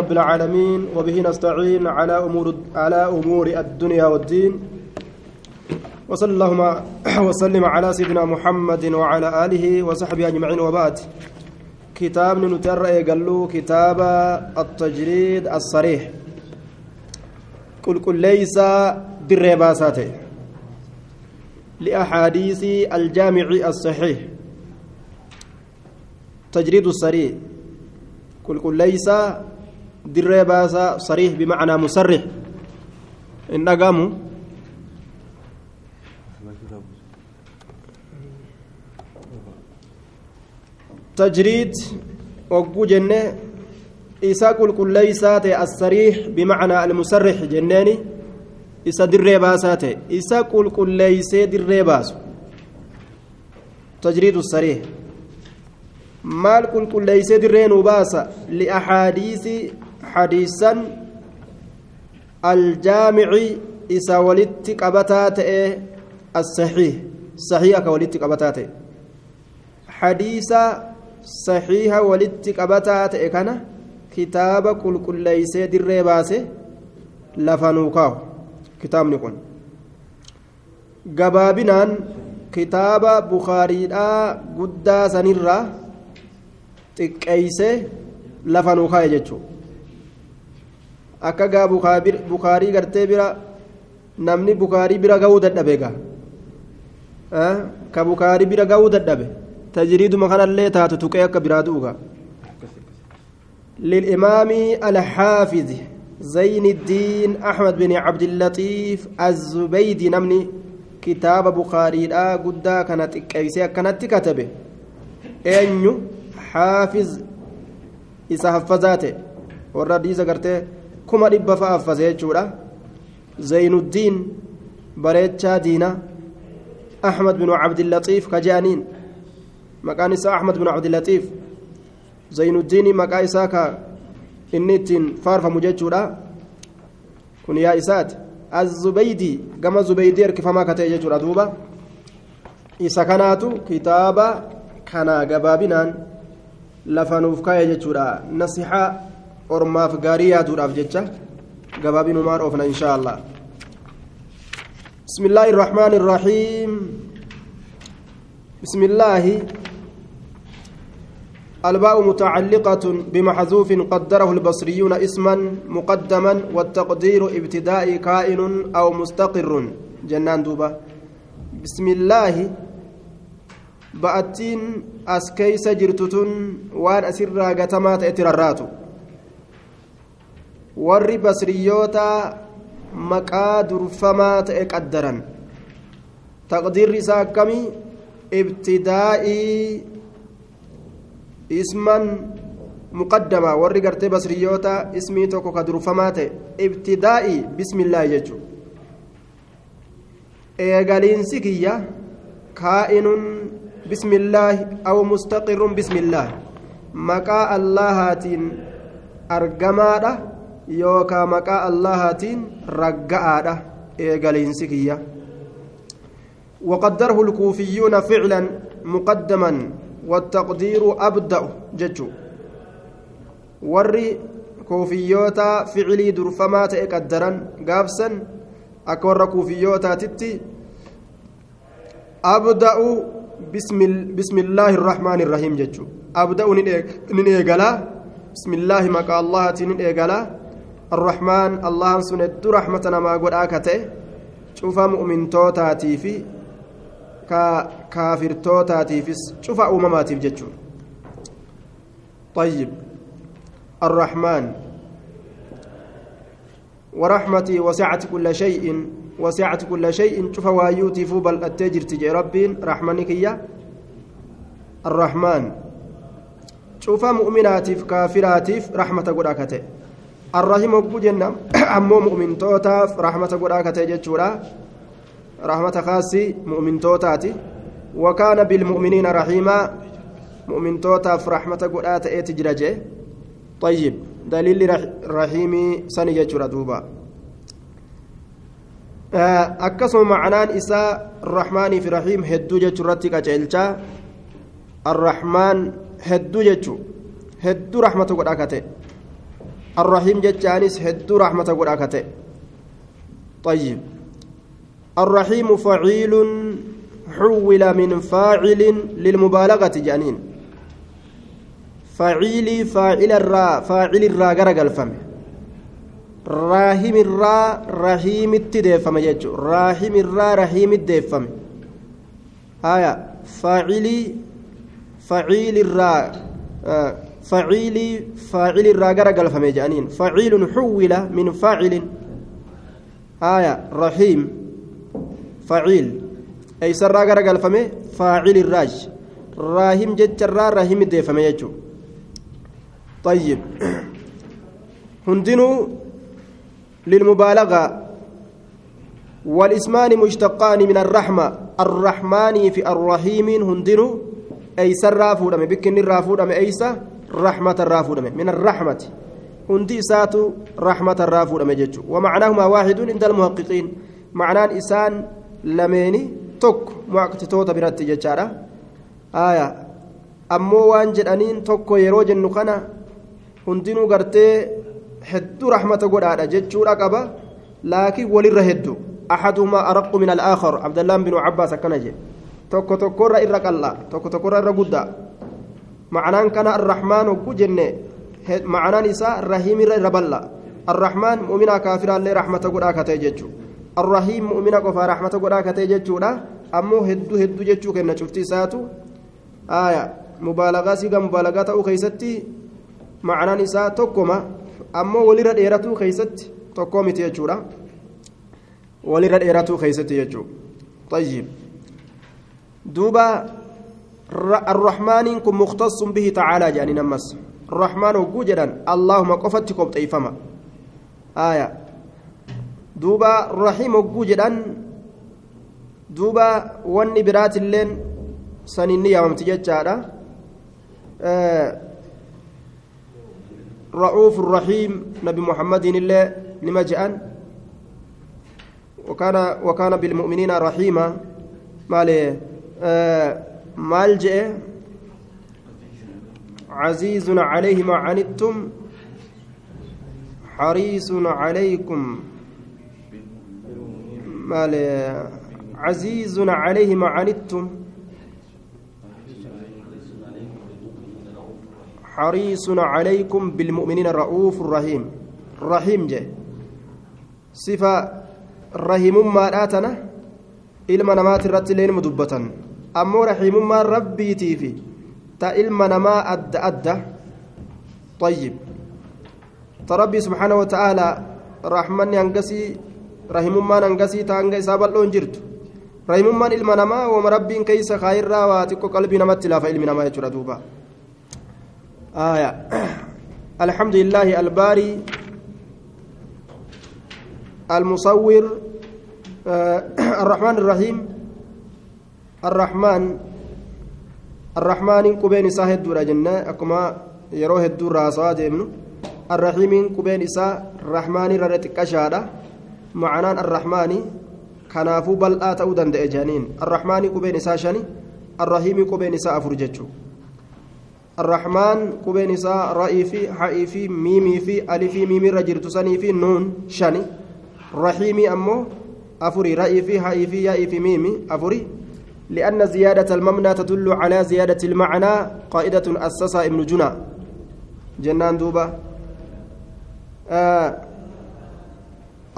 رب العالمين وبه نستعين على أمور على أمور الدنيا والدين. وصلى اللهم وسلم على سيدنا محمد وعلى آله وصحبه أجمعين وبعد. كتاب نتر قالوا كتاب التجريد الصريح. قل قل ليس بالرباسات لأحاديث الجامع الصحيح. تجريد الصريح. قل قل ليس dirree baasaa sariih bimacnaa musarrix hin dhagamu tajriid ogguu jenne isa qulqulleeysaa ta'e assariix bimacnaa almusarrix jenneeni isa dirree baasaa ta'e isa qulqulleeysee dirree baasu tajriidu sariix maal qulqulleeysee dirree nuu baasa liaxaadiisi حديثا الجامع إسا ولدت قبتات الصحيح صحيح كولدت قبتات حديث صحيح ولدت قبتات كان كتاب كل كل ليس در باسه لفنوكاو كتاب نكون gabaabinaan kitaaba bukaariidhaa guddaa sanirraa xiqqeeyse lafa nuu kaa'e jechuudha akka gaa bukaarii gartee bira namni bukaarii bira ga'uu dadhabe gaa ka bukaarii bira ga'uu dadhabe tajriiduma kanallee taatu tuqee akka biraa du'uga للإمام الحافظ زين الدين أحمد بن عبد اللطيف الزبيدي نمني كتاب بخاري لا قد كانت كيسي كانت كتبه أنيو حافظ إذا حفظاته kuma dhibba fa'a affase jechuudha zaynuddiin bareechaa diina ahmad bin cabdillaxiif ka je'aniin maqaan isaa ahmad bin cabdillaxiif zaynuddiini maqaa isaa ka inni ittiin faarfamu jechuudha kun yaa isaati azubaydii gama zubaydii harkifamaa ka ta'e jechuudha duuba isa kanaatu kitaaba kanaa gabaabinaan lafanuuf kaa'e jechuudha nasixaa ormaaf gaarii yaaduudhaaf jecha gabaabinumaan oofna inshaa allah بسم الله الرحمن الباء متعلقة بمحذوف قدره البصريون اسما مقدما والتقدير ابتداء كائن أو مستقر جنان دوبا بسم الله بأتين أسكيس جرتتن وان أسر قتمات اتراراتو warri basriyyoota maqaa durfamaa ta'e qaddaran. Taqdiirri isaa akkamii? Ibtidaa'ii isman muqaddamaa warri gartee basriyyoota ismii tokko ka durfamaa ta'e. Ibtidaa'ii bismillaahi jechuu eegaliinsi kiyya. Kaa'inun bismillaahi aw mustaqirrun bismillaahi. Maqaa allahaatiin argamaadha yookaa maqaa allahaatiin ragga'aadha eegaliinsi kiyya وقدره الكوفيون فعلا مقدما والتقدير أبدأ ججو وري كوفيوتا فعلي درفما تقدرا قابسا أكور كوفيوتا تتي أبدأ بسم, بسم الله الرحمن الرحيم ججو أبدأ ننيقلا بسم الله مقا الله تنيقلا الرحمن الله سند رحمتنا ما قد آكته. شوف مؤمن توتاتي في كافر توتاتي في شوف أمماتي في جتشون. طيب. الرحمن. ورحمتي وسعت كل شيء وسعت كل شيء. شوف وايوتي فوبل التجر تجي ربي رحمنك يا الرحمن. شوف مؤمناتي كافراتي رحمة قد آكته. الرحيم وقو جنة. أمو مؤمن توتاف رحمة قرآك تججورا رحمة خاصي مؤمن توتاتي. وكان بالمؤمنين رحيما. مؤمن توتاف رحمة قرآك تجرجي طيب دليل رحيمي سني ججورا دوبا. akkasuma macnaan isaa rahmaanii fi rahiim hedduu jechuurratti qaceelchaa arrahmaan hedduu jechuu hedduu rahmata godha akka ta'e الرحيم جتانيس هدو رحمة قد أكته. طيب. الرحيم فعيل حول من فاعل للمبالغة جانين. فعيلي فاعل الراء فاعل الراء غرق الفم راهيم الراء رحيم التدفم يجو راهيم الراء رحيم الدفم. آية. فاعلي فعيل الراء آه فعيلي فاعل الراء غرق الفم جانين. فعيل حول من فاعل. آية رحيم. فعيل. أي سرى غرق الفم فاعل الراج. راهيم جتشرا راهيم الدفم يجو. طيب. هندنو للمبالغة. والإسمان مشتقان من الرحمة. الرحمن في الرحيم هندنو. أي سرافو دم بكن الرافو دم أيسا رحمة الرافو دم من الرحمة هندي ساتو رحمة الرافو دم جتشو ومعناهما واحد عند المحققين معناه إسان لميني توك مؤقتتوتا برات جتشارا آية أمو وان جدانين توكو يرو جنو كان hundinuu gartee hedduu rahmata godhaadha jechuudha qaba laakiin walirra hedduu ahaduhumaa araqqu min alaakhar abdallaan binu cabbaas akkana jedhe tokko tokkorra irra qal'a tokko tokkorra irra guddaa macnaan hogguu jenne macnaan isaa rahiimirra irra bal'a arrahmaan mu'minaa kaafiraallee rahmata godhaa katee jechuu arrahiim mu'mina qofaa rahmata godhaa katee jechuudha ammoo hedduu hedduu jechuu kenna cufti isaatu aya mubaalagaa siiga mubaalagaa ta'uu keeysatti معنaan isaa tokkoma ammoo walirra dheeratuu keeysatti tokkoo miti jechuudha walirra dheeratuu keeysatti jechuudha طيب دوبا الرحمن كن مختص به تعالى جاني نمس الرحمن وجوجدا اللهم قفتكم طيفما آية دوبا الرحيم وجوجدا دوبا وني برات اللين سنيني يوم تججارا آه رؤوف الرحيم نبي محمد الله نمجأن وكان وكان بالمؤمنين رحيما مال آه مال جاء عزيز عليه ما عنتم. حريص عليكم. مال عزيز عليه ما عنتم. حريص عليكم بالمؤمنين رؤوف رحيم رحيم جه صفة رحيم ما آتنا namaati irratti illee mudubbatan ammoo rahiimummaan rabbiitii fi ta ilma namaa adda adda طيب تربي سبحانه وتعالى رحمن ينقسي رحممان ينقسي تانقى إسابة لون جرت ilma namaa wama rabbiin keeysa kaayirraa waa xiqqo qalbii namatti laafa ilmi namaa jechuudha duuba آية الحمد لله الباري المصور آه الرحمن الرحيم الرحمن الرحمن كبين إساء هدورا جنة أكما يروه الدورا صاد ابن الرحيم كبين إساء الرحمن ررتك أشارة معنى الرحمن كنافو بل آتوا دند جانين. الرحمن كبين إساء شني الرحيم كبين إساء أفرجتشو الرحمن كبين إساء رأي في حئي في ميمي في ألفي ميمي رجل تسني في نون شني رحيمي أمو أفري رأي في حئي في في ميمي أفري. لأن زيادة المبنى تدل على زيادة المعنى قائدة أسسها ابن جنى. جنان دوبة. آه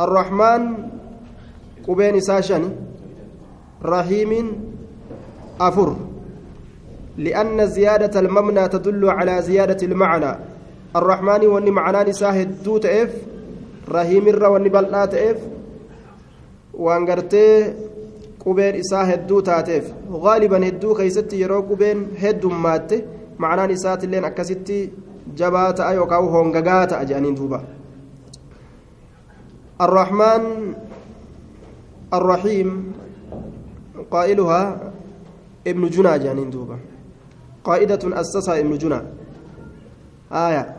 الرحمن كبين ساشن رحيم أفر. لأن زيادة المبنى تدل على زيادة المعنى. الرحمن واني معنى نساه دو تأف رحيم الر واني بلنا تأف. وانقرتي qubeen isaa hedduu taateef gaaliban hedduu keeysatti yeroo qubeen heddummaate macnaan isaatiilleen akkasitti jabaa ta'a yookaan hongagaa ta'a jedhaniin duuba الرحمن الرحيم قائلها ابن جنى جانين دوبا قائدة أسسها ابن جنى آية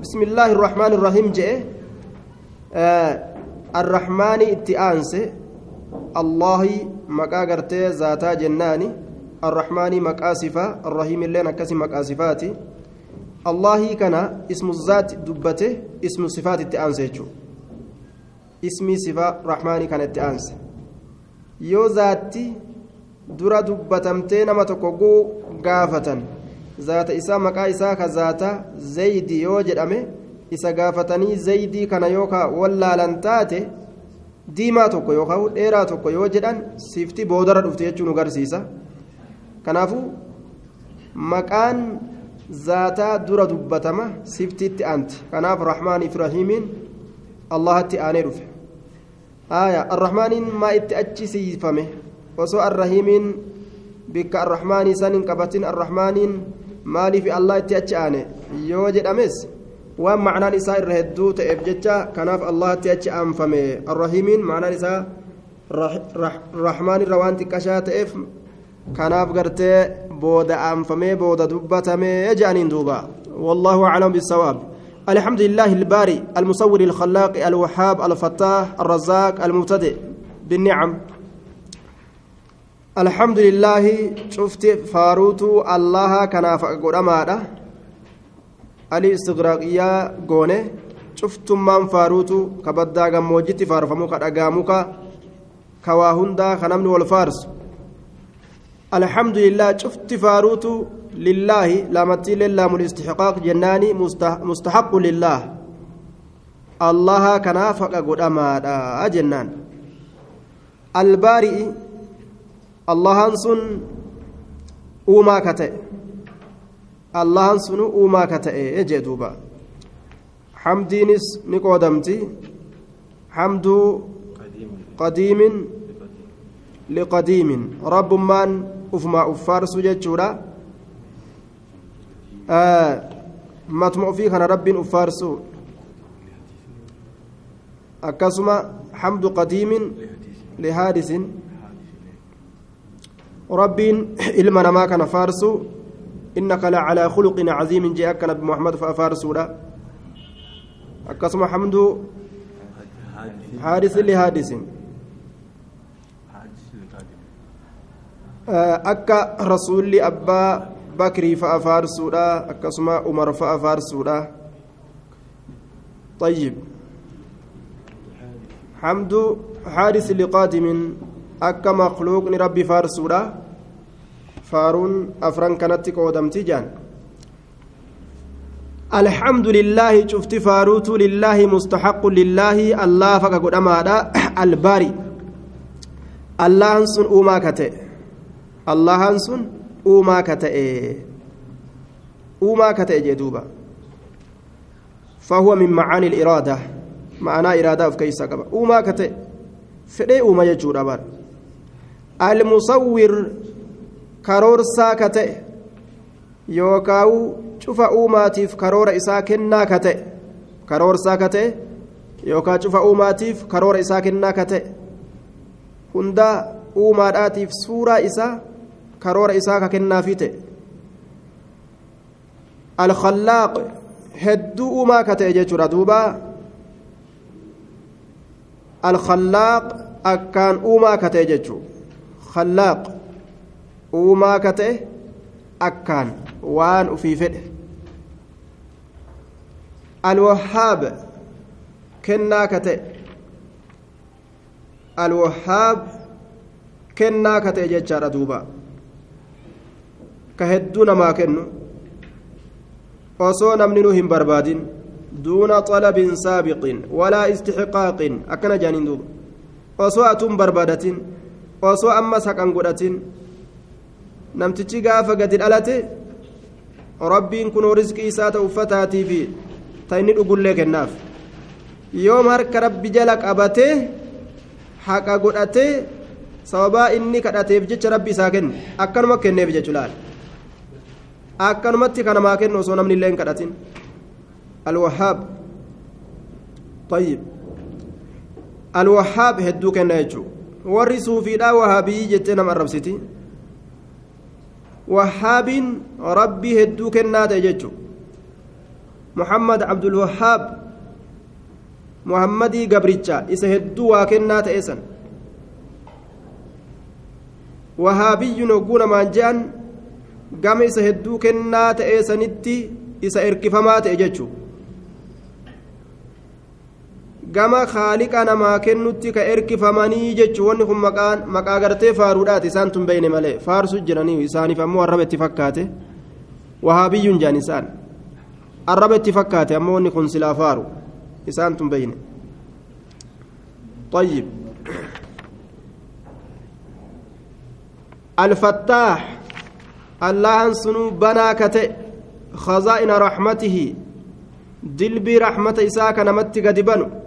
بسم الله الرحمن الرحيم جاء آه الرحمن اتئانس الله مكا غرتي ذاتا جناني الرحمن مكا صفة الرحيم اللين كسي مكا صفاتي zaati dubbate ismu sifaat itti aanse jechuudha ismii sifaa rahmaanii kana itti aanse yoo zaatti dura dubbatamtee nama tokko guu gaafatan zaata isaa maqaa isaa ka zaata zaydi yoo jedhame isa gaafatanii zaydii kana yookaan wallaalan taate diimaa tokko yookaan dheeraa tokko yoo jedhan sifti boodarra dhufte jechuun nu garsiisa kanaafuu maqaan zaataa dura dubbatama siftiitti aanti kanaaf rahmaaniif rahiimiin allahatti aanee dhufe aya arrahmaaniin maa itti achi siifame osoo arrahiimiin bikka arrahmaanii san hin qabatin arrahmaaniin maaliif allah itti achi aane yoo jedhames waan macnaan isaa irra hedduu ta'eef jecha kanaaf allahatti achi aanfame arrahiimiin macnaan isaa rahmaan irra waan xiqqashaa ta'eef kanaaf gartee booda aanfamee booda dubbatamee jedhaniin duuba والله أعلم بالصواب الحمد لله الباري المصور الخلاق الوهاب الفتاح الرزاق المبتدئ بالنعم الحمد لله شفت فاروت الله كان فقدما alii istiqraaqiyaa goone cuftummaan faaruutu ka baddaa gammoojjitti faarfamu ka dhagaamu ka ka waa hundaa ka namni wal faarsu الحمد لله شفت فاروت لله لامتي لله الاستحقاق جناني مستحق لله الله كنا فقا قدما جنان البارئ الله انسن وما كتئ allahan sunu uumaa ka ta'e jee duuba hamdiinis ni qoodamti hamduu qadiimin liqadiimin rabbummaan ufumaa uffaarsu jechuudha matuma ofii kana rabbiin uffaarsu akkasuma hamdu qadiimin lihaadisin rabbiin ilma namaa kana faarsu إنك لعلى خلق عظيم جاءك نبي محمد فأفارسولا أكسم حمد حادث لحادث. أكا رسول أبا بكري فأفارسولا أكسم عمر فأفارسولا طيب. حمد حادث لقادم. أكا مخلوق ربي فارسولا faaruun afran kanatti qoodamti jaan الحمد لله شفت فاروت لله مستحق لله الله فك قدمادا الباري. الله انسن اوما كته. الله انسن اوما كته. اوما كته جدوبا فهو من معاني الإرادة. معنى إرادة في كيسا قبا اوما كته. فدي اوما يجورا بار. المصور karoorsaa ka ta'e yookaan cufa uumaatiif karoora isaa kennaa ka ta'e karoorsaa ka ta'e yookaan cufa uumaatiif karoora isaa kennaa ka ta'e hundaa uumaadhaatiif suuraa isaa karoora isaa ka kennaafi ta'e alkhallaaq hedduu uumaa ka ta'e jechuudha duuba alkhallaaq akkaan uumaa ka ta'e jechuudha khallaaq. Uumaa ka ta'e akkaan waan ufii fedhe alwahaab kennaa ka ta'e alwahaab kennaa ka ta'e jechaadha duuba ka hedduu namaa kennu osoo namni nu hin barbaadin duuna walaa istixqaaqin akkana jaaniin duuba osoo atuun barbaadatin osoo ammas haqan godhatin namtichi gaafa gadi dhalate rabbiin kunoo riskii isaa ta'u uffataatii fi ta'inni dhugullee kennaaf. Yoom harka rabbi jala qabatee haqa godhatee sababaa inni kadhateef jecha rabbi isaa kennu. Akkanuma kenneef jechu laal. Akkanumatti kanamaa kennu osoo namni illee hin kadhatin. Alwahaab tayyib. Alwahaab hedduu kenna jechuudha. Warri suufiidhaa wahaabii jettee nama arrabsiti. Wahaabiin rabbii hedduu kennaa ta'e jechuudha muhammad abdulwahaab muhammadii gabricha isa hedduu waa kennaa ta'e san wahaabiyyuun hogguu namaan je'an gama isa hedduu kennaa ta'e sanitti isa erkifamaa ta'e jechuudha gama haaliqa namaa kennutti ka erkifamanii jechuun wanni kun maqaa gartee faaruudhaati isaan tun beeyne malee faarsu jiranii isaaniif ammoo arraba itti fakkaate wahaabiyyuun jaan isaan arraba itti fakkaate ammoo wanni kun silaa faaru isaan tun beeyne طيب الفتاح الله سنو بنا كتئ خزائن رحمته دلبي رحمة إساء كنمت قد بنو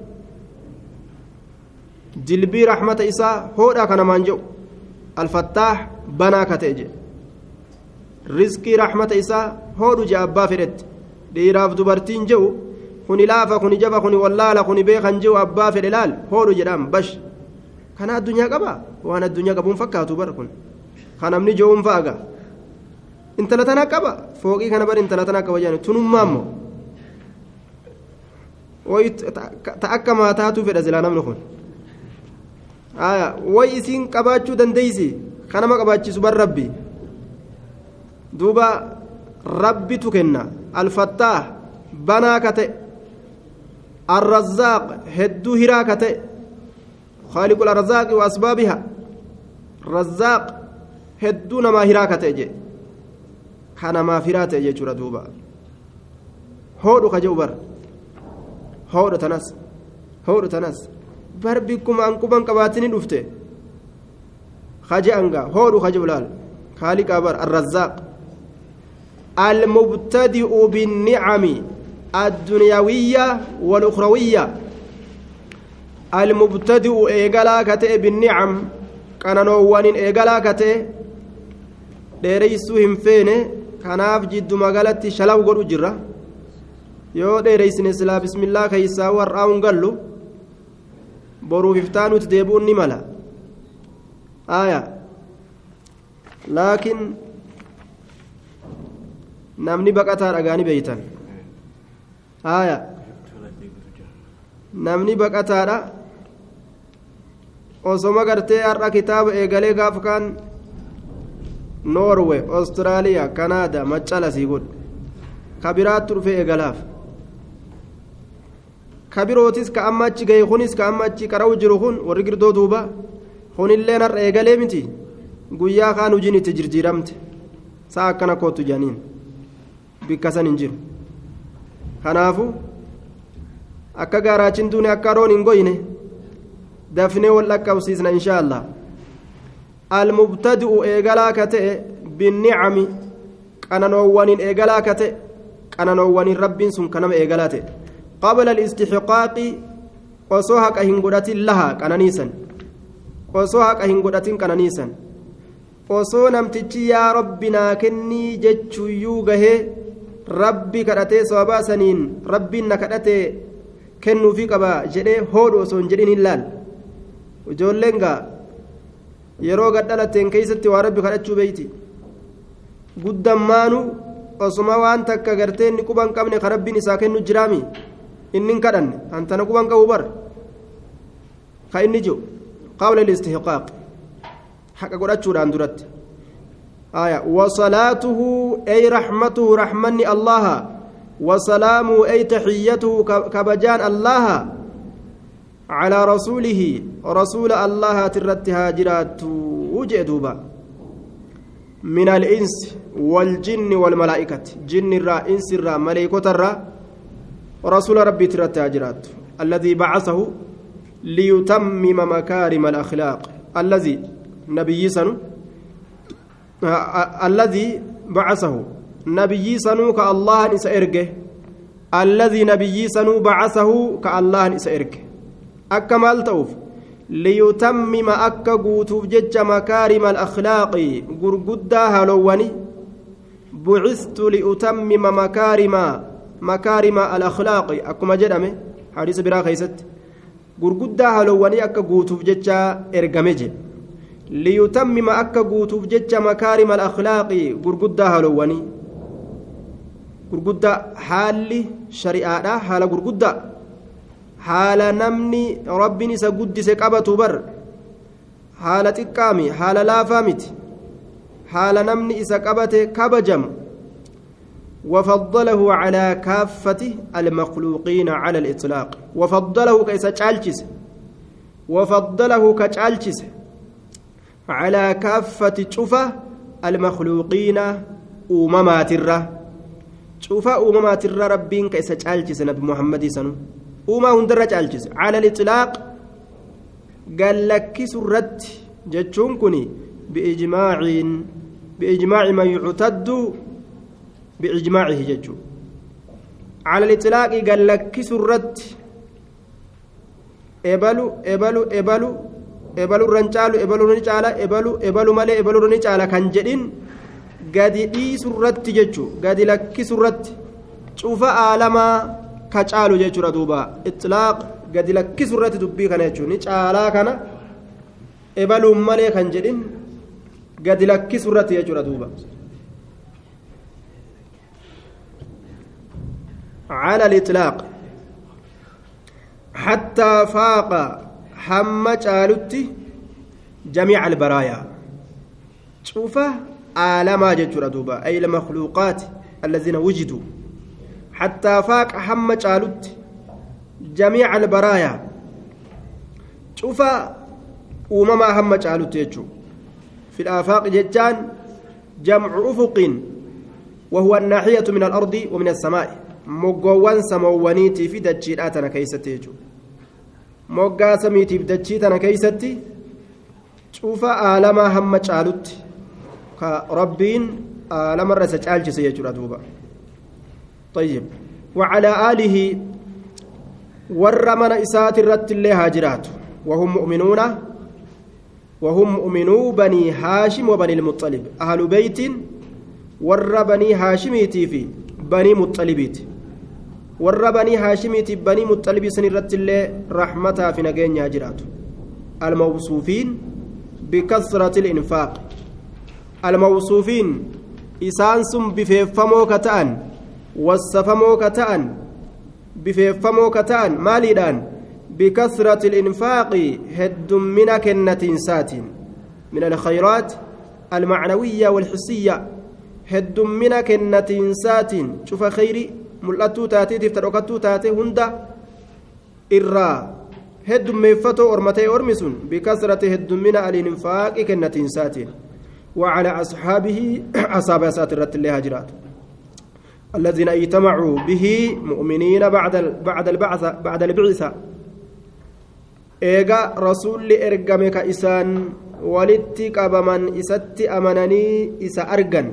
دلبي رحمة إساء هودا كنمان الفتاح بنا كتئ رزقي رحمة إساء هودو جابا فرد dhiiraaf dubartiin jiru kuni laafa kuni jaba kuni wallaala kuni beekan jiru abbaa fedhe laal hoodhu jedham bash kana addunyaa qaba waan addunyaa qabuun fakkaatu bar kun kan namni jo'uun fa'aga intala tana qaba fooqii kana bar intala tana qaba jedhani tunummaa immoo ta akka maataatu fedha silaa namni kun way isiin qabaachuu dandeeysi kanama qabaachisu bar rabbi duuba rabbitu kenna alfattaah banaa kate arrazaaq hedduu hiraa kate خالق الأرزاق وأسبابها رزاق hedduu namaa hiraa ka ta'e jee ka namaaf hiraa ta'e jechuudha duuba hoodhu ka jedhu bar hoodhu tanas hoodhu tanas bar bikkuma anquban qabaatini dhufte ka je'anga hoodhu ka jedhu laal kaaliqaa bar arrazzaaq المبتدئ بالنعم الدنيوية والأخروية المبتدئ إيجالا كتئ بالنعم قنانوان إيجالا كتئ dheereysuu hin feene kanaaf jiddu magaalatti shalaw godhu jirra yoo dheereysine silaa bismillaa keeysaa warraa'uun gallu boruuf iftaanuuti deebi'uun ni mala aya laakiin namni baqataa dhagaani beeytan aya namni baqataadha osoma gartee har'a kitaaba eegalee gaaf kaan noorwe ostiraaliyaa kanaada maccala sii godhu ka dhufe eegalaaf kabirootis ka amma achi gahe kunis ka amma achi qara'u jiru kun warri girdoo duuba. Kunilleen har'a eegalee miti. Guyyaa kaan hojiin itti jirjiiramte. Saa akkana kootu jaaniin bikkasan hin jiru. Kanaafu akka gaaraachin duune akka haroon hin goyne dafnee wal dhaqqabsiisna inshaallah almubtadi'u eegalaa ka ta'e binnicami qananoowwaniin eegalaa ka ta'e qananoowwaniin rabbiin sun kanama eegalaa ta'e. qabla alistixiqaaqi osoo haqa hin godhatin lahaa qananiisan. Osoo haqa hin godhatin qananiisan. Osoo namtichi yaa rabbi naa kennii jechuuyyuu gahee rabbi kadhatee sababaa saniin rabbiin na kadhatee kennuufii qaba jedhee hoodhu osoo hin jedhin hin laal. Ijoolleen gaa yeroo gaddhalateen keeysatti waa rabbi kadhachuu beeyti guddammaanu osuma waan takka gartee quban qabne ka isaa kennu jiraami inni hin kadhanne antana quban qabu bar ka inni jiru qawla listihqaaq haqa godhachuudhaan duratti aya wasalaatuhu ay raxmatuhu raxmanni allaha وسلامه أي تحيته كبجان الله على رسوله رسول الله ترت هاجرات وجدوبا من الإنس والجن والملائكة جن الرا إنس الرا ملائكة الرا رسول ربي ترت هاجرات الذي بعثه ليتمم مكارم الأخلاق. الذي نبي سنو الذي بعثه. نبي سنو كالله إرجه الذي نبي سنو بعثه كالله نسى إرجه أكمل توف ليتمم أكا قوتوف مكارم الأخلاق. قرقدا هلواني بعثت لأتمم مكارم مكارم الأخلاق أكما جدامي حديث برا خيست قرقدا هلواني أكا قوتوف جج إرقمج ليتمم أكا قوتوف جج مكارم الأخلاق قرقدا هلواني gurguddaa haalli shari'aadha haala gurguddaa haala namni rabbiin isa guddise qabatu bar haala xiqqaami haala laafaa miti haala namni isa qabate kabajamu وفضله على كافة المخلوقين على الإطلاق وفضله كيس تشالجس وفضله كتشالجس على كافة شوفة المخلوقين أممات الرّ cufa uumamaatirra rabbiin ka isa caalchise nabi muhammadii sanu uumaa hundarra caalchise cala lixilaaq gallakkisu irratti jechuun kun biijmaaciin biijmaaci man yuctaddu biijmaacihi jechuu cala lixilaaqi gallakkisu irratti ebalu ebalu ebalu ebalu irran caalu ebalu ni caala ebalu ebalu malee ebalu ni caala kan jedhin gadi dhiisurratti jechuun gadi lakkisurratti cufa aalamaa ka caalu jechuudha duuba ixlaaq gadi lakkisurratti dubbii kana jechuun ni caalaa kana ebaluun malee kan jedhin gadi lakkisurratti jechuudha duuba. على الإطلاق. حتى فاق حمّة آلوتي جميع البرايا. شوفة آلما جتر دوبا أي المخلوقات الذين وجدوا. حتى فاق حمّة آلوتي جميع البرايا. شوفة ومما حمّة آلوتي في الآفاق جتان جمع أفق وهو الناحية من الأرض ومن السماء. Moggoowwan samoowwaniitii fi dachiidhaa tana keeysatti jechuudha. Moggaa samiitiif dachii tana keeysatti cufa aalamaa hamma caalutti ربين آه لما رأس تعالج سيجر دوبا طيب وعلى آله ورمن إسات الرت اللي هاجرات وهم مؤمنون وهم مؤمنو بني هاشم وبني المطلب أهل بيت ور بني هاشميتي في بني مطلبيت ور بني هاشميتي بني مطلبي سنرت اللي رحمتها في نجين هاجرات الموصوفين بكثرة الإنفاق الموصوفين isaan sun bifeeffamoo ka ta'an wassafamoo ka ta'an bifeeffamoo ka ta'an maaliidhaan bikasrati ilinfaaqi heddummina kennatiinsaatiin min alkhayraat almacnawiyya walxisiyya heddummina kennatiinsaatiin cufa khayri mul'attuu taateetiif ta dhokattuu taate hunda irraa heddummeeffatoo ormatee ormi sun bikasrati heddummina alinfaaqi kennatiinsaatiin وعلى أصحابه أصحاب ساترة الله هجرات الذين اجتمعوا به مؤمنين بعد بعد البعثة بعد البعثة إيجا رسول إرجمك إسان ولدت قبمن إست أمنني إسا أرجن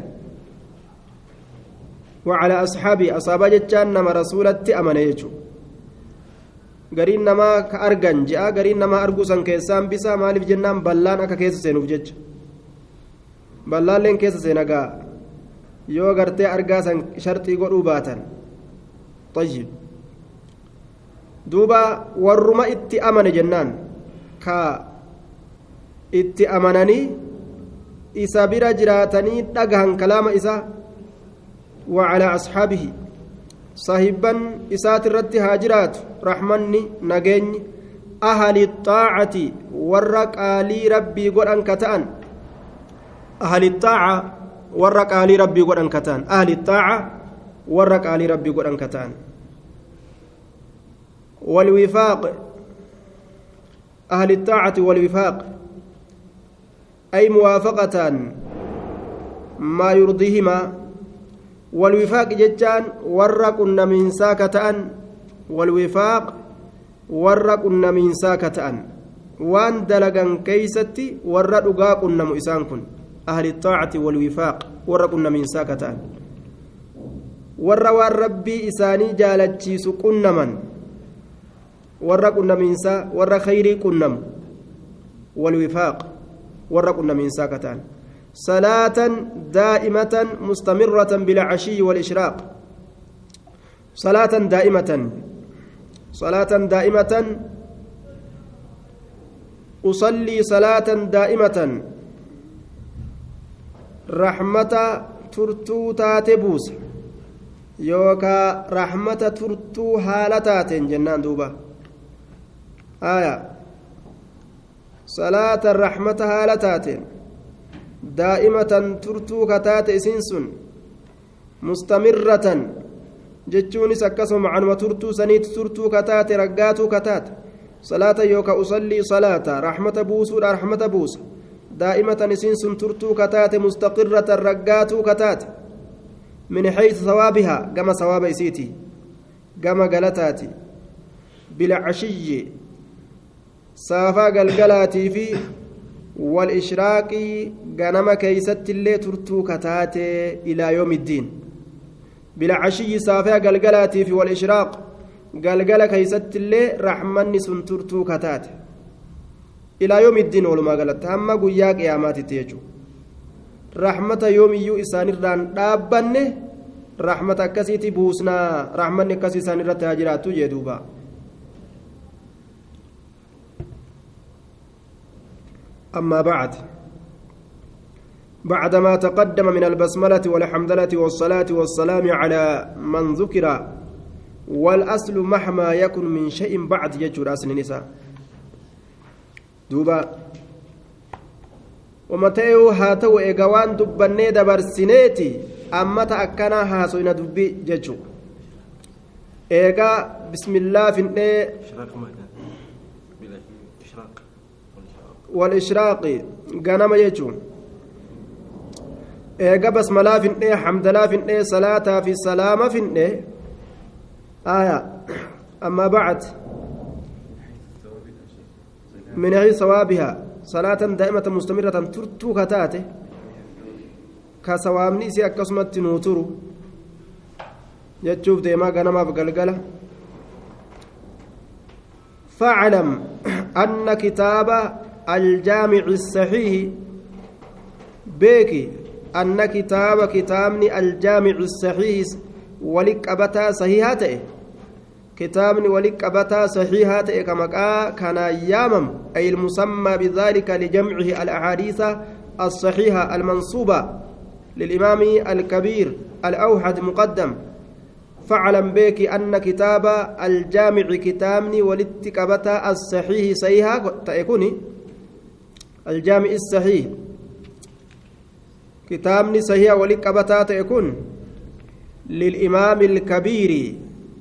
وعلى أصحابي أصاب جتان نما رسولت أمنيجو gariin namaa ka argan je'a gariin namaa arguusan keessaan bisaa maaliif jennaan ballaan akka keessa seenuuf jecha ballaalleen keessa seenagaa yoo gartee argaa san sharxii godhuu baatan tayyib duuba warruma itti amane jennaan ka itti amananii isa bira jiraatanii dhagahan kalaama isaa وعلى أصحابه. صاحبا إسات الرت هاجرات. رحمني نجني أهل الطاعة ورق آلي ربي قل أنكتان أهل الطاعة ورق آل ربي قد أنكتان أهل الطاعة ورق آل ربي قد أنكتان والوفاق. أهل الطاعة والوفاق. أي موافقة ما يرضيهما. والوفاق ججان ورق من ساكتان والوفاق ورق من ساكتان وان دلقا كيستي ورق قنم إسان كن أهل الطاعة والوفاق ورقنا من ساكتان waan rabbii isaanii jaalachiisu qunnaman warra qunnamiinsaa warra khayrii qunnamu walwifaaq warra qunnamiinsaa kataan salaatan mustamirratan bilcashiyyi walishraaq salaatan daa'imatan salaatan daa'imatan usallii salaatan daa'imatan rahmata turtuu taate buusa yookaa rahmata turtuu haala taateen jennaan duuba aya salaata rahmata haala taateen ka taate isin sun mustamirratan jechuunis akkasuma macanuma turtuu saniitti turtuu kataate raggaatuu kataate salaata yooka usallii salaata raxmata buusuudha raxmata buusa daa'imatan isiin sun turtuu kataate mustaqirratan raggaatuu kataate min xaysu sawaabihaa gama sawaaba isiiti gama galataati bilcashiyyi saafaa galgalaatii fi والإشراقي غنم كيست اللي ترتو كتاتي إلى يوم الدين بالعشي صافيا قلقلاتي في والإشراق قلقل كيست اللي رحمني سنترتو كتاتي إلى يوم الدين ولما قالت هم قياك يا ماتي تيجو رحمة يوم يو إسان الران دابنه رحمة كسيتي بوسنا رحمة كسي سان الرتاجرات جدوبا أما بعد. بعدما تقدم من البسملة والحمدلة والصلاة والسلام على من ذكر والأصل مهما يكن من شيء بعد يجر أصل النساء دوبا. ومتى هاتو إيقوان دبني دبرسينيتي أما تأكنا هاسوين دبي ججو إيقا بسم الله في والإشراق غنم يجون eega basmalaa fin'ee hamdalaa fin'ee salaataa fi salaama fin'ee aya amma bacd min ayi sawaabihaa salaatan daa'imatan mustamiratan turtuu kataate ka sawaabni isii akkasumatti nuu turu jechuuf deemaa ganamaaf galgala فاعلم أن كتاب الجامع الصحيح. بيكي أن كتاب كتابني الجامع الصحيح ولك أبتا صحيحاته. كتابني ولك أبتا صحيحاته كما كان يامم أي المسمى بذلك لجمعه الأحاديث الصحيحة المنصوبة للإمام الكبير الأوحد مقدم. فاعلم بك أن كتاب الجامع كتابني ولتكبتا الصحيح صحيحة تكوني الجامع الصحيح. كتابني صحيح ولك أبتات يكون للإمام الكبير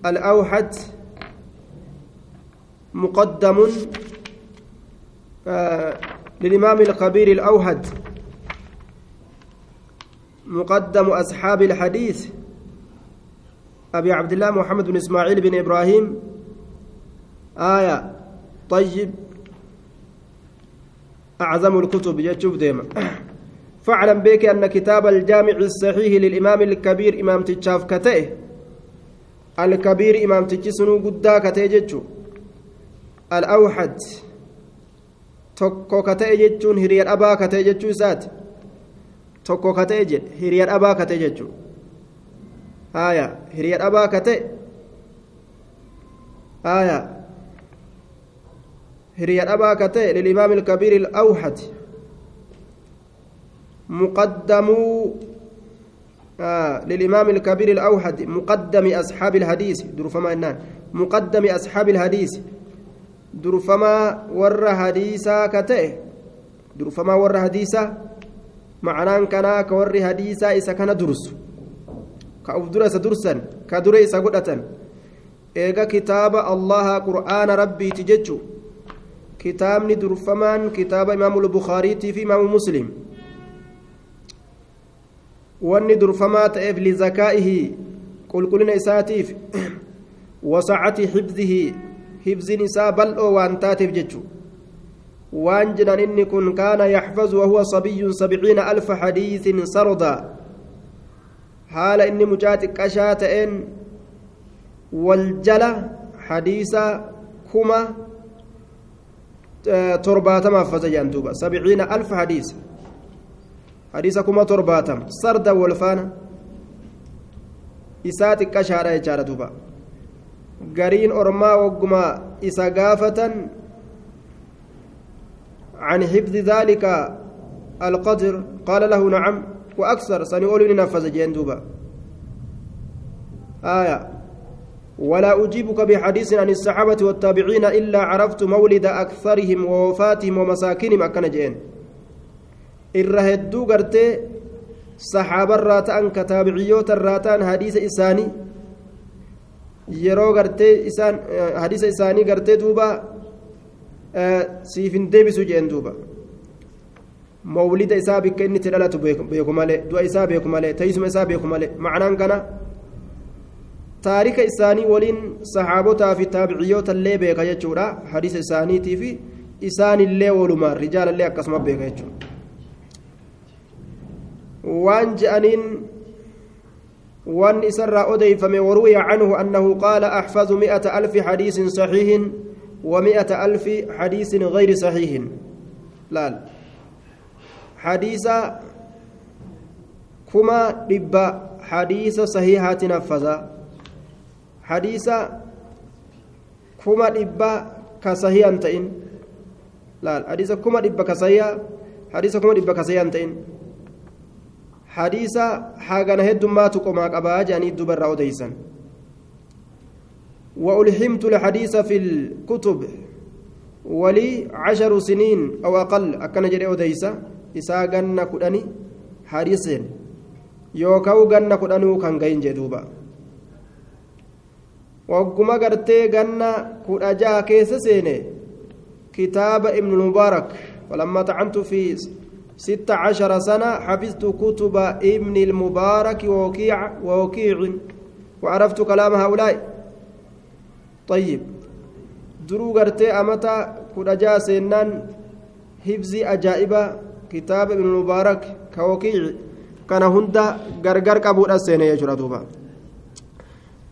الأوحد. مقدم. آه للإمام الكبير الأوحد. مقدم أصحاب الحديث. أبي عبد الله محمد بن إسماعيل بن إبراهيم. آية. طيب. أعظم الكتب يجوب ديما فاعلم بك أن كتاب الجامع الصحيح للإمام الكبير إمام تشاف كتئه الكبير إمام تجسنو قدا كتئه الأوحد isaati tokko ka ta'e jedhe hiriyar abaa ka ta'e jechuu haya hiriyar abaa ka ta'e haya هري الأبا كتئ للإمام الكبير الأوحد. مقدم آه للإمام الكبير الأوحد. مقدم أصحاب الحديث درفما إنان. مقدم أصحاب الحديث. درفما ور حديثا كتئ درفما ور حديثا. معناه كنا كور حديثا إسا كان درس. كأف درس درسا كدر إسا قدة إيغا كتاب الله قرآن ربي تججو. Durfamaan kitaaba imaamu lbukaariitii fi imaamu muslim wanni durfamaa ta'eef lizakaa'ihi qulqullina isaatiif wasacati xibdihi hibzin isaa bal'oo waan taateef jechu waan jedhan inni kun kaana yaxfazu wahuwa sabiyyun sabciina alfa xadiisin sarda haala inni mucaa xiqqashaa ta'een waljala hadiisa kuma torbaatamaaf fasa jedhan duuba sabciina alfa hadiisa hadiisa kuma torbaatam sarda wolfaana isaa xiqqashaadha jechaadha duuba gariin ormaa wagguma isa gaafatan عن حفظ ذلك القدر قال له نعم وأكثر سنقول نفذ جندوبا آية ولا أجيبك بحديث عن الصحابة والتابعين إلا عرفت مولد أكثرهم ووفاتهم ومساكنهم أكن جين hedduu gartee صحابة الراتان كتابعيوت الراتان حديث إساني hadiisa isaanii gartee duuba siif hin deebisu jeen duuba mawlida isaa bikka inni itti dhalatu beeku malee du'a isaa beeku malee teessuma isaa beeku malee macnaan kana taarika isaanii waliin saxaabotaa fi taabiciyyoota illee beeka jechuudha hadiisa isaaniitii fi isaanillee walumaan rijaalallee akkasuma beeka jechuudha waan je'aniin وان إسر أديفم وروي عنه أنه قال أحفظ مئة ألف حديث صحيح ومئة ألف حديث غير صحيح لا حديث كما دب حديث صحيحة نفذ حديث كما دب كصحيح أنتين لا حديث كما دب كصحيح حديث كما دب كصحيح أنتين hadiisa hagana heddummaatu qomaa qabaa jedhanii dubarraa odeysan وألحمت الحديث في الكتب ولي عشر سنين أو أقل أكن جري أوديسا إسا جنة كدني حديثين يوكاو جنة كدنو كان جين جدوبا وقما قرتي جنة كدجا كيس سيني كتاب ابن المبارك ولما طعنت في ست عشر سنة حفظت كتب ابن المبارك ووكيع ووكيع وعرفت كلام هؤلاء طيب درو غرتي أمتا كرجا سنان حفظي أجائبة كتاب ابن المبارك كوكيع كان هندا غرغر قبول السنة يجرى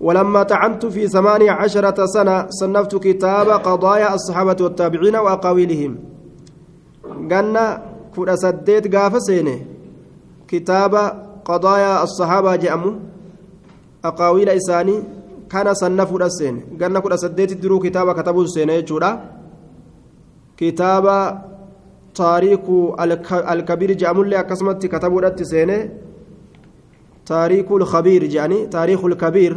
ولما طعنت في ثمانية عشرة سنة صنفت كتاب قضايا الصحابة والتابعين وأقاويلهم قلنا kudha saddeet gaafa seene kitaaba qadaayaa assahaabaa je'amu aqaawiila isaanii kana sannafuudha seene ganna kudha saddeeti diruu kitaaba katabuu seene jechuudha kitaaba taariikuu alkabiir je'amullee akkasumatti katabuudhatti seene taariikuu lkabiir je'anii taariikuu lkabiir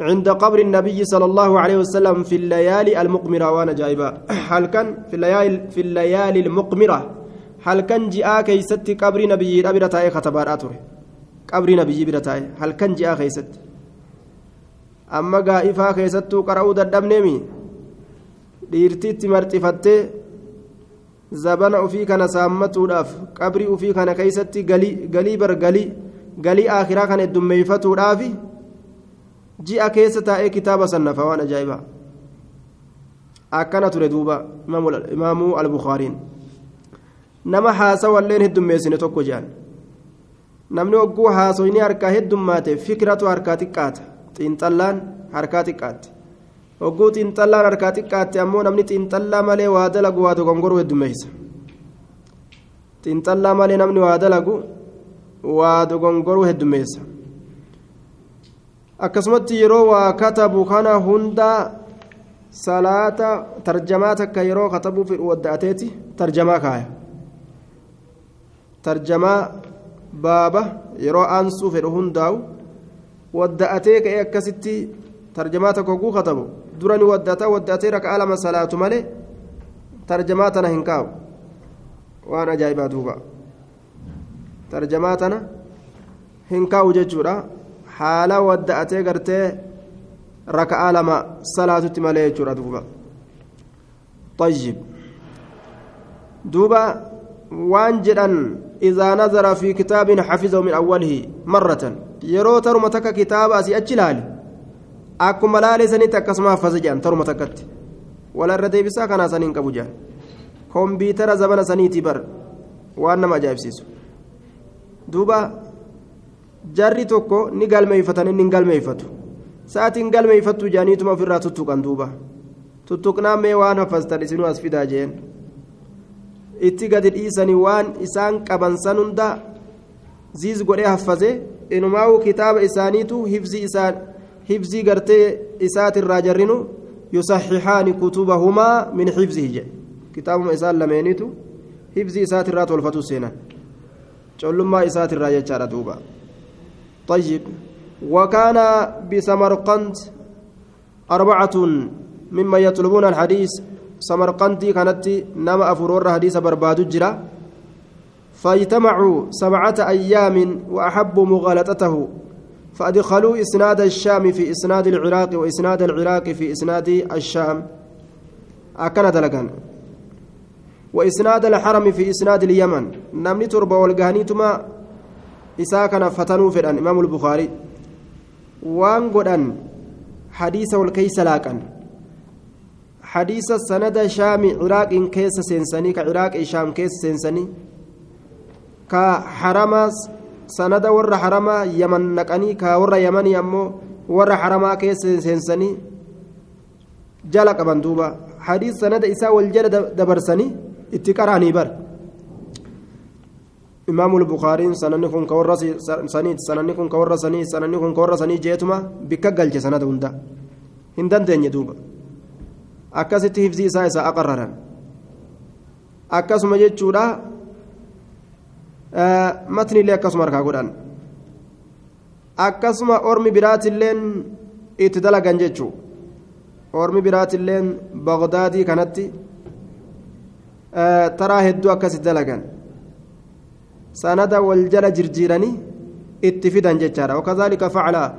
عند قبر النبي صلى الله عليه وسلم في الليالي المقمرة وأنا جايبا هل كان في الليالي في الليالي المقمرة هل كان جاء كيست قبر نبي أبي رتاي خطبار أتوري؟ قبر نبي برتاي هل كان جاء كيست؟ أما قائفا كيست قرأوا ددم نمي dhiirtiitti marxifattee zabana ufii kana saammatuudhaaf qabrii ufii kana keeysatti galii bar galii galii akhiraa kana heddummeeyfatuudhaafi ji'a keessa taa'ee kitaaba sannafa waan ajaa'ibaa akkana ture duuba imaamuu albukaariin nama haasawalleen heddummeessine tokko jedhan namni hogguu haasoyni harkaa heddummaate fikiratu harkaa xiqqaata xiinxallaan harkaa xiqqaatti hogguu xiinxallaan harkaa xiqqaatte ammoo namni xiinxallaa malee waa dalagu waa dogongoruu heddummeessa xiinxallaa malee namni waa dalagu waa dogongoruu heddummeessa akkasumatti yeroo waa katabu kana hunda salaata tarjamaa takka yeroo katabuu fedhu wadda'ateeti tarjamaa kaaya tarjamaa baaba yeroo aansuu fedhu hundaa'u wadda'atee ka'ee akkasitti tarjamaa tokko hogguu katabu durani waddata wadda'atee raka'aa lama salaatu malee tarjamaa tana hin kaa'u waan ajaa'ibaa duuba tarjamaa tana hin kaa'u jechuudha haala wadda'atee gartee raka'aa lama salaatutti malee jechuudha duuba. طيب دوبا وان جدن إذا نظر في كتاب حفظه من أوله مرة يرو ترمى تك كتاب أسي أجلال أكو ملالي سني تكسما فزجان ترمى تكت ولا ردي بسا كان سنين كبجان كمبيوتر زبنا سنيتي بر وأنا ما جايب سيسو دوبا jarri tokko ni galmeeyfatan inni hin galmeeyfatu sa'aatiin galmeeyfattu jaaniituma ofirraa tuttuqan duuba tuttuqnaa mee waan hafastan isinuu as fidaa jeen itti gadi dhiisanii waan isaan qaban san hunda ziiz godhee haffase inumaa'u kitaaba isaaniitu hifzii isaan hifzii gartee isaatirraa jarrinu yusaxihaani kutubahumaa min xifzihi jedhe kitaabuma isaan lameenitu hifzii isaatirraa tolfatu seenan collummaa isaatirraa jechaadha duuba طيب. وكان بسمرقند أربعة ممن يطلبون الحديث. سمرقندي كانت نما أفرور حديث برباد جرا فاجتمعوا سبعة أيام وأحبوا مغالطته. فأدخلوا إسناد الشام في إسناد العراق وإسناد العراق في إسناد الشام. أكن دلقان. وإسناد الحرم في إسناد اليمن. نمني تربة والقهنيتما إساكنا فتنوا في الإمام البخاري وان قدن حديث والكيس لاكن حديث سند شام عراق كيس سنسني كعراق شام كيس سنسني كحرم سند ور حرم يمن نقني كور يمن يمو ور حرم كيس سنسني جل قبن دوبا حديث سند إسا والجل دبرسني اتقراني بر إمام البخاري سنني كن كورس سنيد سنني كن كورس سنيد سنني كن كورس سنيد جيتما بك قلج سند هندا هندن دنيا دوبا akkasitti hifzii isaa isa aqarraran akkasuma jechuudha matnillee akkasuma harkaa godhan akkasuma ormi biraatilleen itti dalagan jechuu ormi biraatilleen bagdaadii kanatti taraa hedduu akkasitti dalagan jala jirjiiranii itti fidan jechaadha wakazaalika facala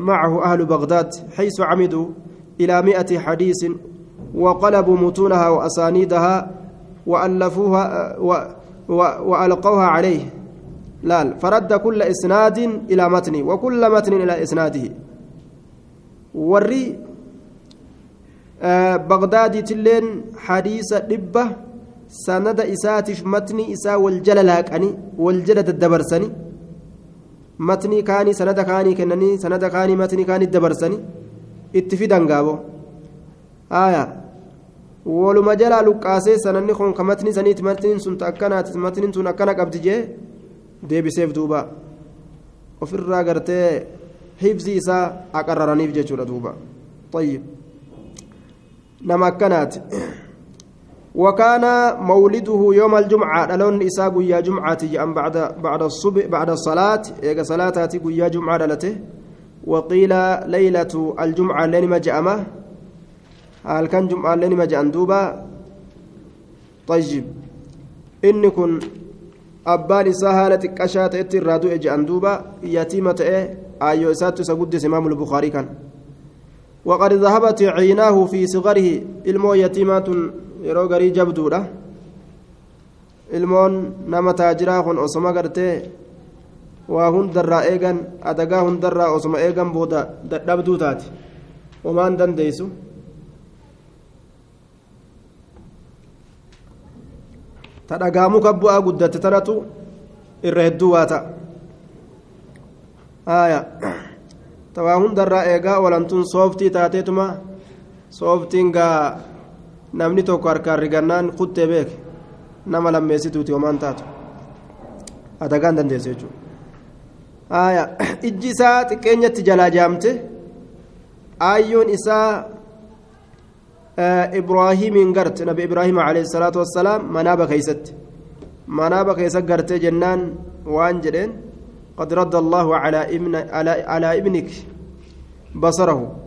macahu ahlu bagdaad xaysu camiduu ilaa mi'ati xadiisin وقلبوا متونها وأسانيدها وألفوها و و وألقوها عليه لا فرد كل إسناد إلى متن وكل متن إلى إسناده وري آه بغداد تلين حديث دبة سند إساتف متن إسا والجلل هكأني والجلد الدبرسني متني كاني سند كاني كنني سند كاني متني كاني الدبرسني اتفيدان قابو آية waluma jalaa luqqaasee sananni kun ka matni saniiti matniin sun akkanaati matniin sun akkana qabdi jee deebiseef duuba ofirraa gartee hibzii isaa aqarraraniif jechuudha duuba طيب نما كانت وكان مولده يوم الجمعة لون إساق يا جمعة أم بعد بعد الصبح بعد الصلاة إيجا صلاة يا جمعة لته وقيل ليلة الجمعة لين ما جأمه halkan jum'aallee nima je'an duuba طيب inni kun abbaan isaa haala xiqqashaa ta'etti irraa du'e je'an duuba yatiima ta'e aayyoo isaattu isa guddise imaamu lbukaarii kan وقد ذهبت عيناه في صغره ilmoo yatiimaatun yeroo garii jabduudha ilmoon nama taajiraa kun osoma gartee waa hundarraa eegan adagaa hundarraa osoma eegan booda dadhabduu taate homaan dandeeysu ta dhagaamu kan bu'aa guddatte tanatu irra hedduu waa ta'a haaya tawaa hundarraa eegaa olantuun sooftii taateetuma sooftiin gaa namni tokko harkaan rigannaan kuttee beeke nama lammeessituuti homaan taatu adagaan dandeessu jechuudha ijji isaa xiqqeenyatti jalaa jaamte aayyoon isaa ibraahiimiin garte nabi ibraahim alayhi salaatu wassalaam manaaba keeysatti manaaba keessa garte jennaan waan jedheen qad radda allahu calaa ibnik basarahu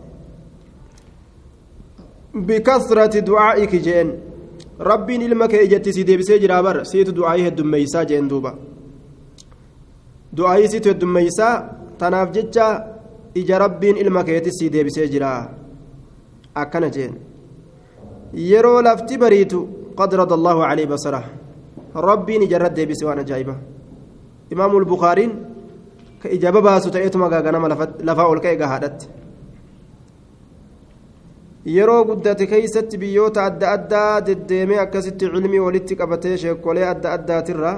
ducaa'iki jeen rabbiin ilma kee ijatti si deebisee jiraa bar siitu du'aayii heddummeeysaa jeen duuba du'aayii siitu heddummeeysaa tanaaf jecha ija rabbiin ilma keetis si deebisee jiraa akkana jeen yeroo lafti bariitu qad rada allahu calayhi basara rabbiin ijarra deebise waan ajaa'iba imaamu lbukaariin ka ijaba baasu ta'eetuma gaaganama lafaa ol ka'e gahaadhatti yeroo guddate keeysatti biyyoota adda addaa deddeemee akkasitti cilmii walitti qabatee sheekolee adda addaatirra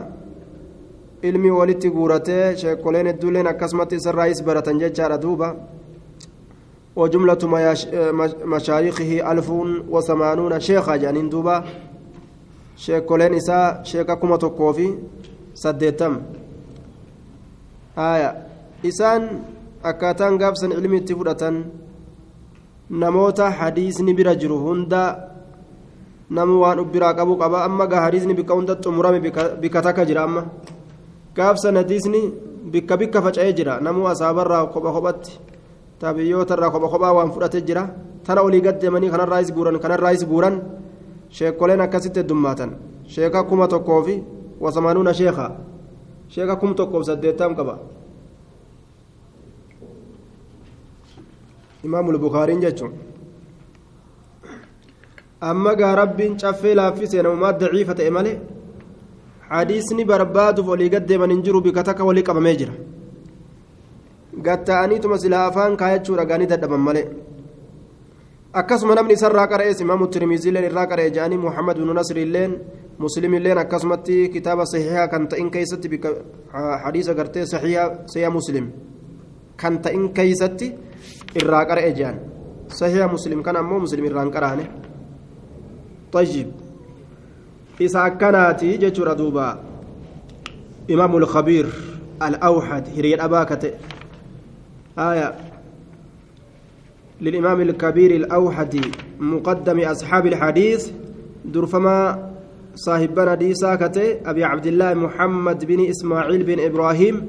ilmii walitti guuratee sheekoleen hedduuleen akkasumatti isarraayis baratan jechaadha duuba وجملة مشايخه ألف وثمانون شيخا جانين دوبا شيخ كولين إساء شيخ كما تكوفي سديتم آية إسان أكاتان قابسن علمي تفرة نموت حديثني برجر هندا نمو وان أبرا قبو قبا أما قا حديثني بك هندا تمرامي بك تكجر أما قابسن حديثني بك بك فجأة جرا نمو أصابر قبا قبت taabiyyoota irraa kopha kophaa waan fudhatee jira tana olii gaddeemanii kanarraayis guuran kanarraayis guuran sheekoleen akkasitti heddummaatan sheeka kuma tokkoo fi وثمانون شيخا شيخا كم تقوم سديتام قبا إمام البخاري جتشون أما قا رب شفي لافسين وما ضعيفة إمالي حديثني برباد ولي قد من انجروا بكتك ولي قبا ميجرا قد تأنيتم سلافان كايتشو رقاني تدبا مالي akkasuma namni isarraa qara'ees imaamu tirmiziileen irraa qara'e jedhanii muhammad binu nasriilleen muslimilleen akkasumatti kitaaba saxiihaa kan ta'in keessatti bika hadiisa gartee saxiihaa sahiha muslim kan ta'in keessatti irraa qara'e jedhan sahiha muslim kan ammoo muslim irraan qara'ane. طيب إذا أكناتي جتشورا دوبا إمام الخبير الأوحد هريد أباكة آية للإمام الكبير الأوحدي مقدم أصحاب الحديث درفما صاحبنا دي ساكتة أبي عبد الله محمد بن إسماعيل بن إبراهيم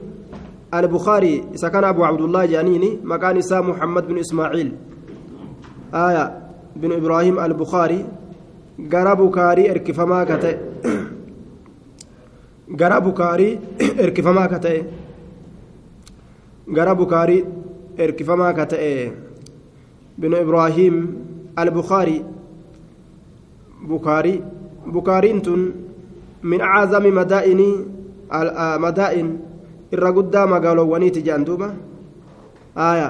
البخاري إذا كان أبو عبد الله جانيني مكان إسا محمد بن إسماعيل. آية بن إبراهيم البخاري ka ta'e gara bukaarii erkifamaa ka ta'e gara bukaarii erkifamaa ka ta'e بن إبراهيم البخاري. بخاري بخاري من أعظم مدائن مدائن الرقدة مقالواني تجان دوبا آية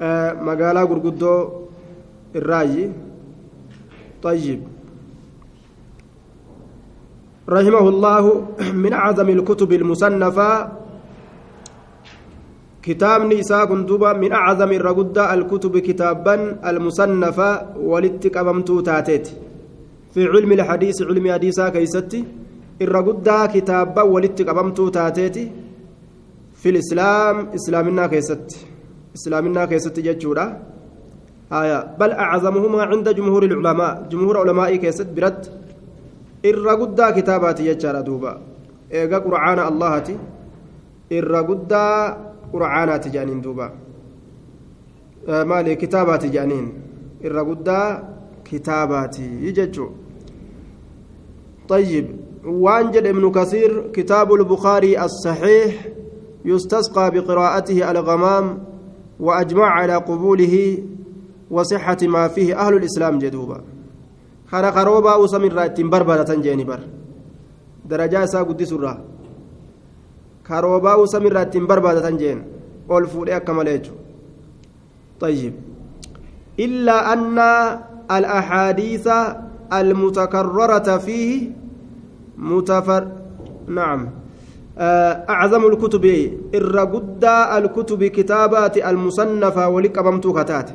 آه مقالا قرقدو الراجي طيب رحمه الله من أعظم الكتب المصنفة كتابني إساء دوبا من أعظم الرقدة الكتب كتابا المصنفة ولتك أممتو تاتيت في علم الحديث علم حديثا كيستي الرقدة كتابا ولتك أممتو تاتيت في الإسلام إسلامنا كيست إسلامنا كيست جتشورا آية بل أعظمهما عند جمهور العلماء جمهور علماء كيست برد الرقدة كتابات يجارة دوبا إيقا قرآن اللهتي الرقدة qura'aanaati jedhaniin duuba. Maali? Kitaabaati jedhaniin irra guddaa kitaabaati jechuu طيب وانجد ابن كثير كتاب البخاري الصحيح يستسقى بقراءته الغمام وأجمع على قبوله وصحة ما فيه أهل الإسلام جدوبا. خنا خروبا وسمر راتين بربرة جاني بر درجة سا karoobaa'uu samirraa ittiin barbaadatan jeen ol fuudhee akka malee jechuudha طيب. إلا أن الأحاديث المتكررة فيه متفر. نعم. أعظم الكتب الرقد الكتب كتابات المصنفة ولقبمت كتات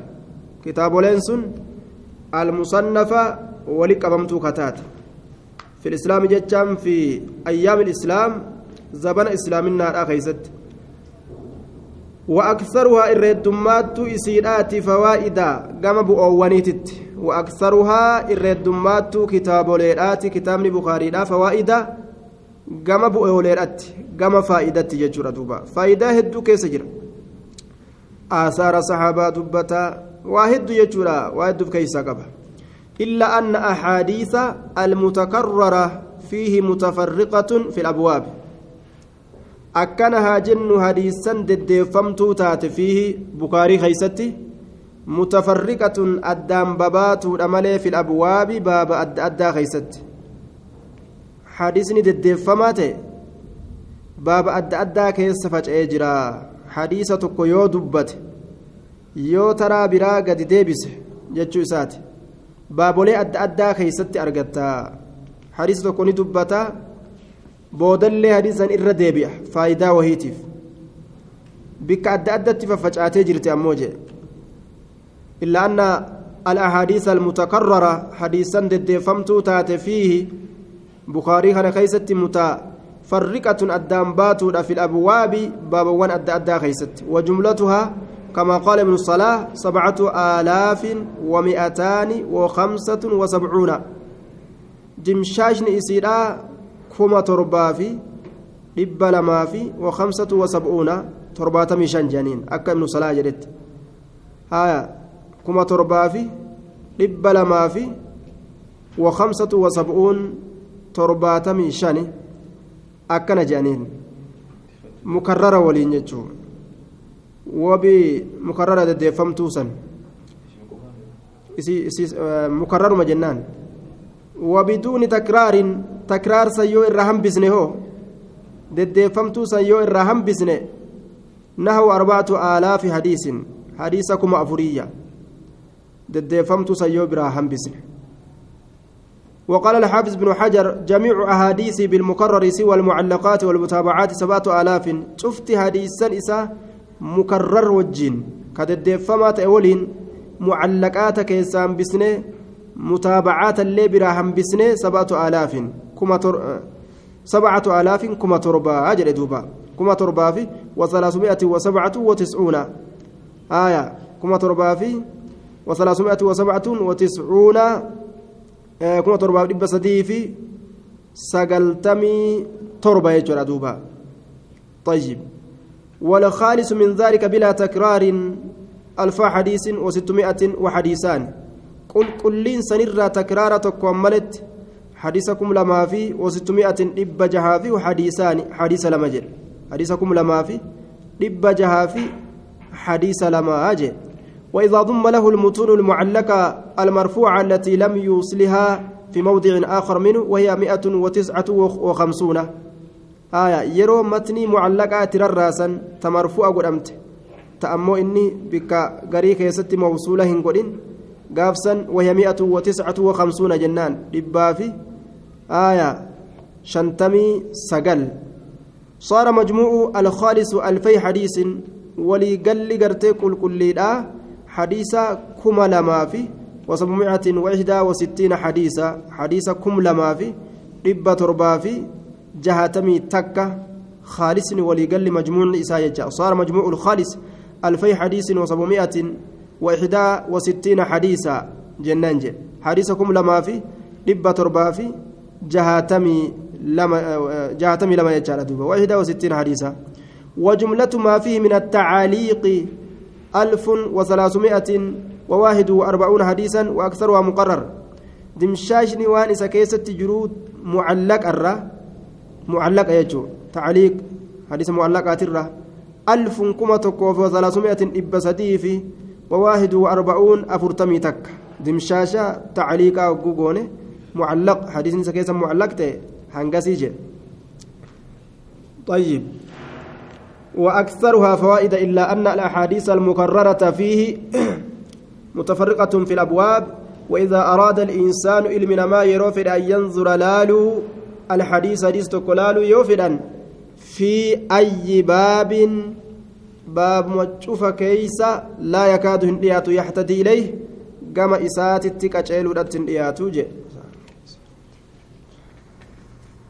كتاب لينسون المصنفة ولقبمت كتات في الإسلام جتشام في أيام الإسلام زبن إسلامنا أخيست. وأكثرها الردمات إسيرات فوائدا كما بؤوانيتت وأكثرها الردمات كتاب ليرات كتاب بخاري فوائدا كما بؤوليرات كما فائدة ججرة دوبا. فائدة هدو كيس جرا. آثار صحابة دبتا واحد يجرا واحد كيس قبا. إلا أن أحاديث المتكررة فيه متفرقة في الأبواب. akkana haa jennu hadiisan deddeeffamtuu taate fiihi bukaarii keeysatti fil abwaabi baaba adda addaa keeysatti hadiisni deddeeffamaa ta'e baaba adda addaa keessa faca'ee jira hadiisa tokko yoo dubbate yoo taraa biraa gadi deebise jechuu isaati baabolee adda addaa keeysatti argatta hadiisa tokko ni dubbataa boodallee hadiisan irra deebi'a faayidaa wahiitiif bikka adda addatti faffacaatee jirti ammoo jee illaa anna الأحاديث المتكررة حديثا ددفمت تات فيه بخاري كان كيست متفرقة الدامبات في الأبواب باب وان أدى أدى كيست وجملتها كما قال ابن الصلاة سبعة آلاف ومئتان وخمسة وسبعون. جمشاشن إسيرا كما تربافي dhibba lamaa fi wakamsatu wasab'uuna torbaatamii shan janiin akka ibnu salaa jedhetti torbaa fi dhibba lamaa fi wakamsatu wasab'uun torbaatamii shani akkana jedhaniin mukarrara waliin jechuun wabii mukarrara deddeeffamtuu san mukarraruma jennaan wabiduuni takraarin takraar san yoo irraa hambisne hoo deddeeffamtuu san yoo irraa hambisne nahaw arbaatu aalaafi hadiisin hadiisa kuma afuriyya deddeeffamtuu san yoo biraa hambisne وقال الحافظ بن حجر جميع أحاديث بالمكرر سوى المعلقات والمتابعات سبعة آلاف. شفت حديثا إسا مكرر وجين كدد فما أولين معلقات كيسان بسنة متابعات اللي براهم بسنة سبعة آلاف. كما تر سبعة آلاف كما تربا أجل دوبا. كما تربا في وثلاثمائة وسبعة وتسعون. آية كما تربا في وثلاثمائة وسبعة وتسعون kuma torbaaf dhibba sadii fi sagaltamii torba jechuudha duuba طيب. والخالص من ذلك بلا تكرار ألف حديث وستمائة وحديثان. قل كلين سنرى تكرار تكملت حديثكم لما في وستمائة إب جهافي وحديثان حديث لما جل. حديثكم لما في إب جهافي حديث لما أجل وإذا ضم له المتون المعلقة المرفوعة التي لم يوصلها في موضع آخر منه وهي مئة وتسعة وخمسون. آية يرو متني معلقة ترراسا تمرفوع قدمت تأمو إني بك غريك يست موصولة هنقدين قافسا وهي مئة وتسعة وخمسون جنان. لبافي آية شنتمي سقل. صار مجموع الخالص ألفي حديث ولي قل قرتي كل كل حديثا كما لما في وسبعمائة وإحدى وستين حديثا حديثا كم لما في؟ ربة تربا في جهتمي تكة خالص وليقل مجموع إساء صار مجموع الخالص ألفي حديث وسبعمائة وإحدى وستين حديثا جنان حديثا كم لما في؟ ربة تربا في جهتمي لما جهتمي لما يجعل دوبا وإحدى وستين حديثا وجملة ما فيه من التعاليق ألف وثلاثمائة وواحد وأربعون حديثا وأكثرها مقرر دمشاشني وان إسا كيست جرود معلق الرا معلق يجو تعليق. حديث معلقات الرا ألف كما تكوف وثلاثمائة إبسدي في وواحد وأربعون أفرتمي تك. دمشاشة تعليق وقوقونه معلق. حديث إسا كيس معلق تي هنقسيجي طيب. وأكثرها فوائد إلا أن الأحاديث المكررة فيه متفرقة في الأبواب وإذا أراد الإنسان إلمنا ما يروفد أن ينظر لالو الحديث حديث تقلالو يوفدا في أي باب باب مجوف كيس لا يكاد هنديات يحتدي إليه كما إسات التكاتشيل ودت هنديات